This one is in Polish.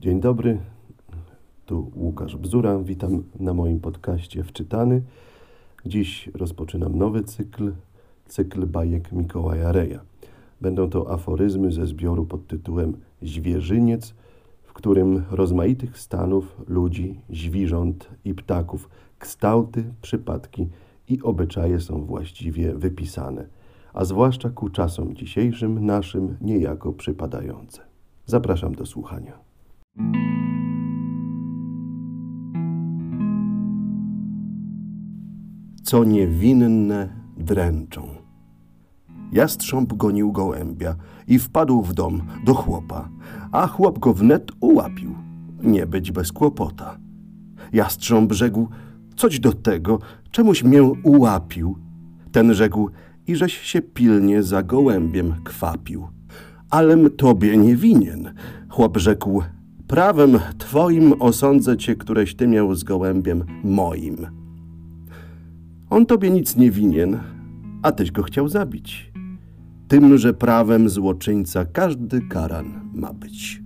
Dzień dobry, tu Łukasz Bzura. Witam na moim podcaście Wczytany. Dziś rozpoczynam nowy cykl, cykl bajek Mikołaja Reja. Będą to aforyzmy ze zbioru pod tytułem Zwierzyniec, w którym rozmaitych stanów, ludzi, zwierząt i ptaków, kształty, przypadki i obyczaje są właściwie wypisane, a zwłaszcza ku czasom dzisiejszym naszym niejako przypadające. Zapraszam do słuchania. Co niewinne dręczą. Jastrząb gonił gołębia i wpadł w dom do chłopa, a chłop go wnet ułapił. Nie być bez kłopota. Jastrząb rzekł, coś do tego, czemuś mię ułapił. Ten rzekł, iżeś się pilnie za gołębiem kwapił. Alem tobie nie winien. Chłop rzekł, prawem twoim osądzę cię, któreś ty miał z gołębiem moim. On tobie nic nie winien, a tyś go chciał zabić. Tymże prawem złoczyńca każdy karan ma być.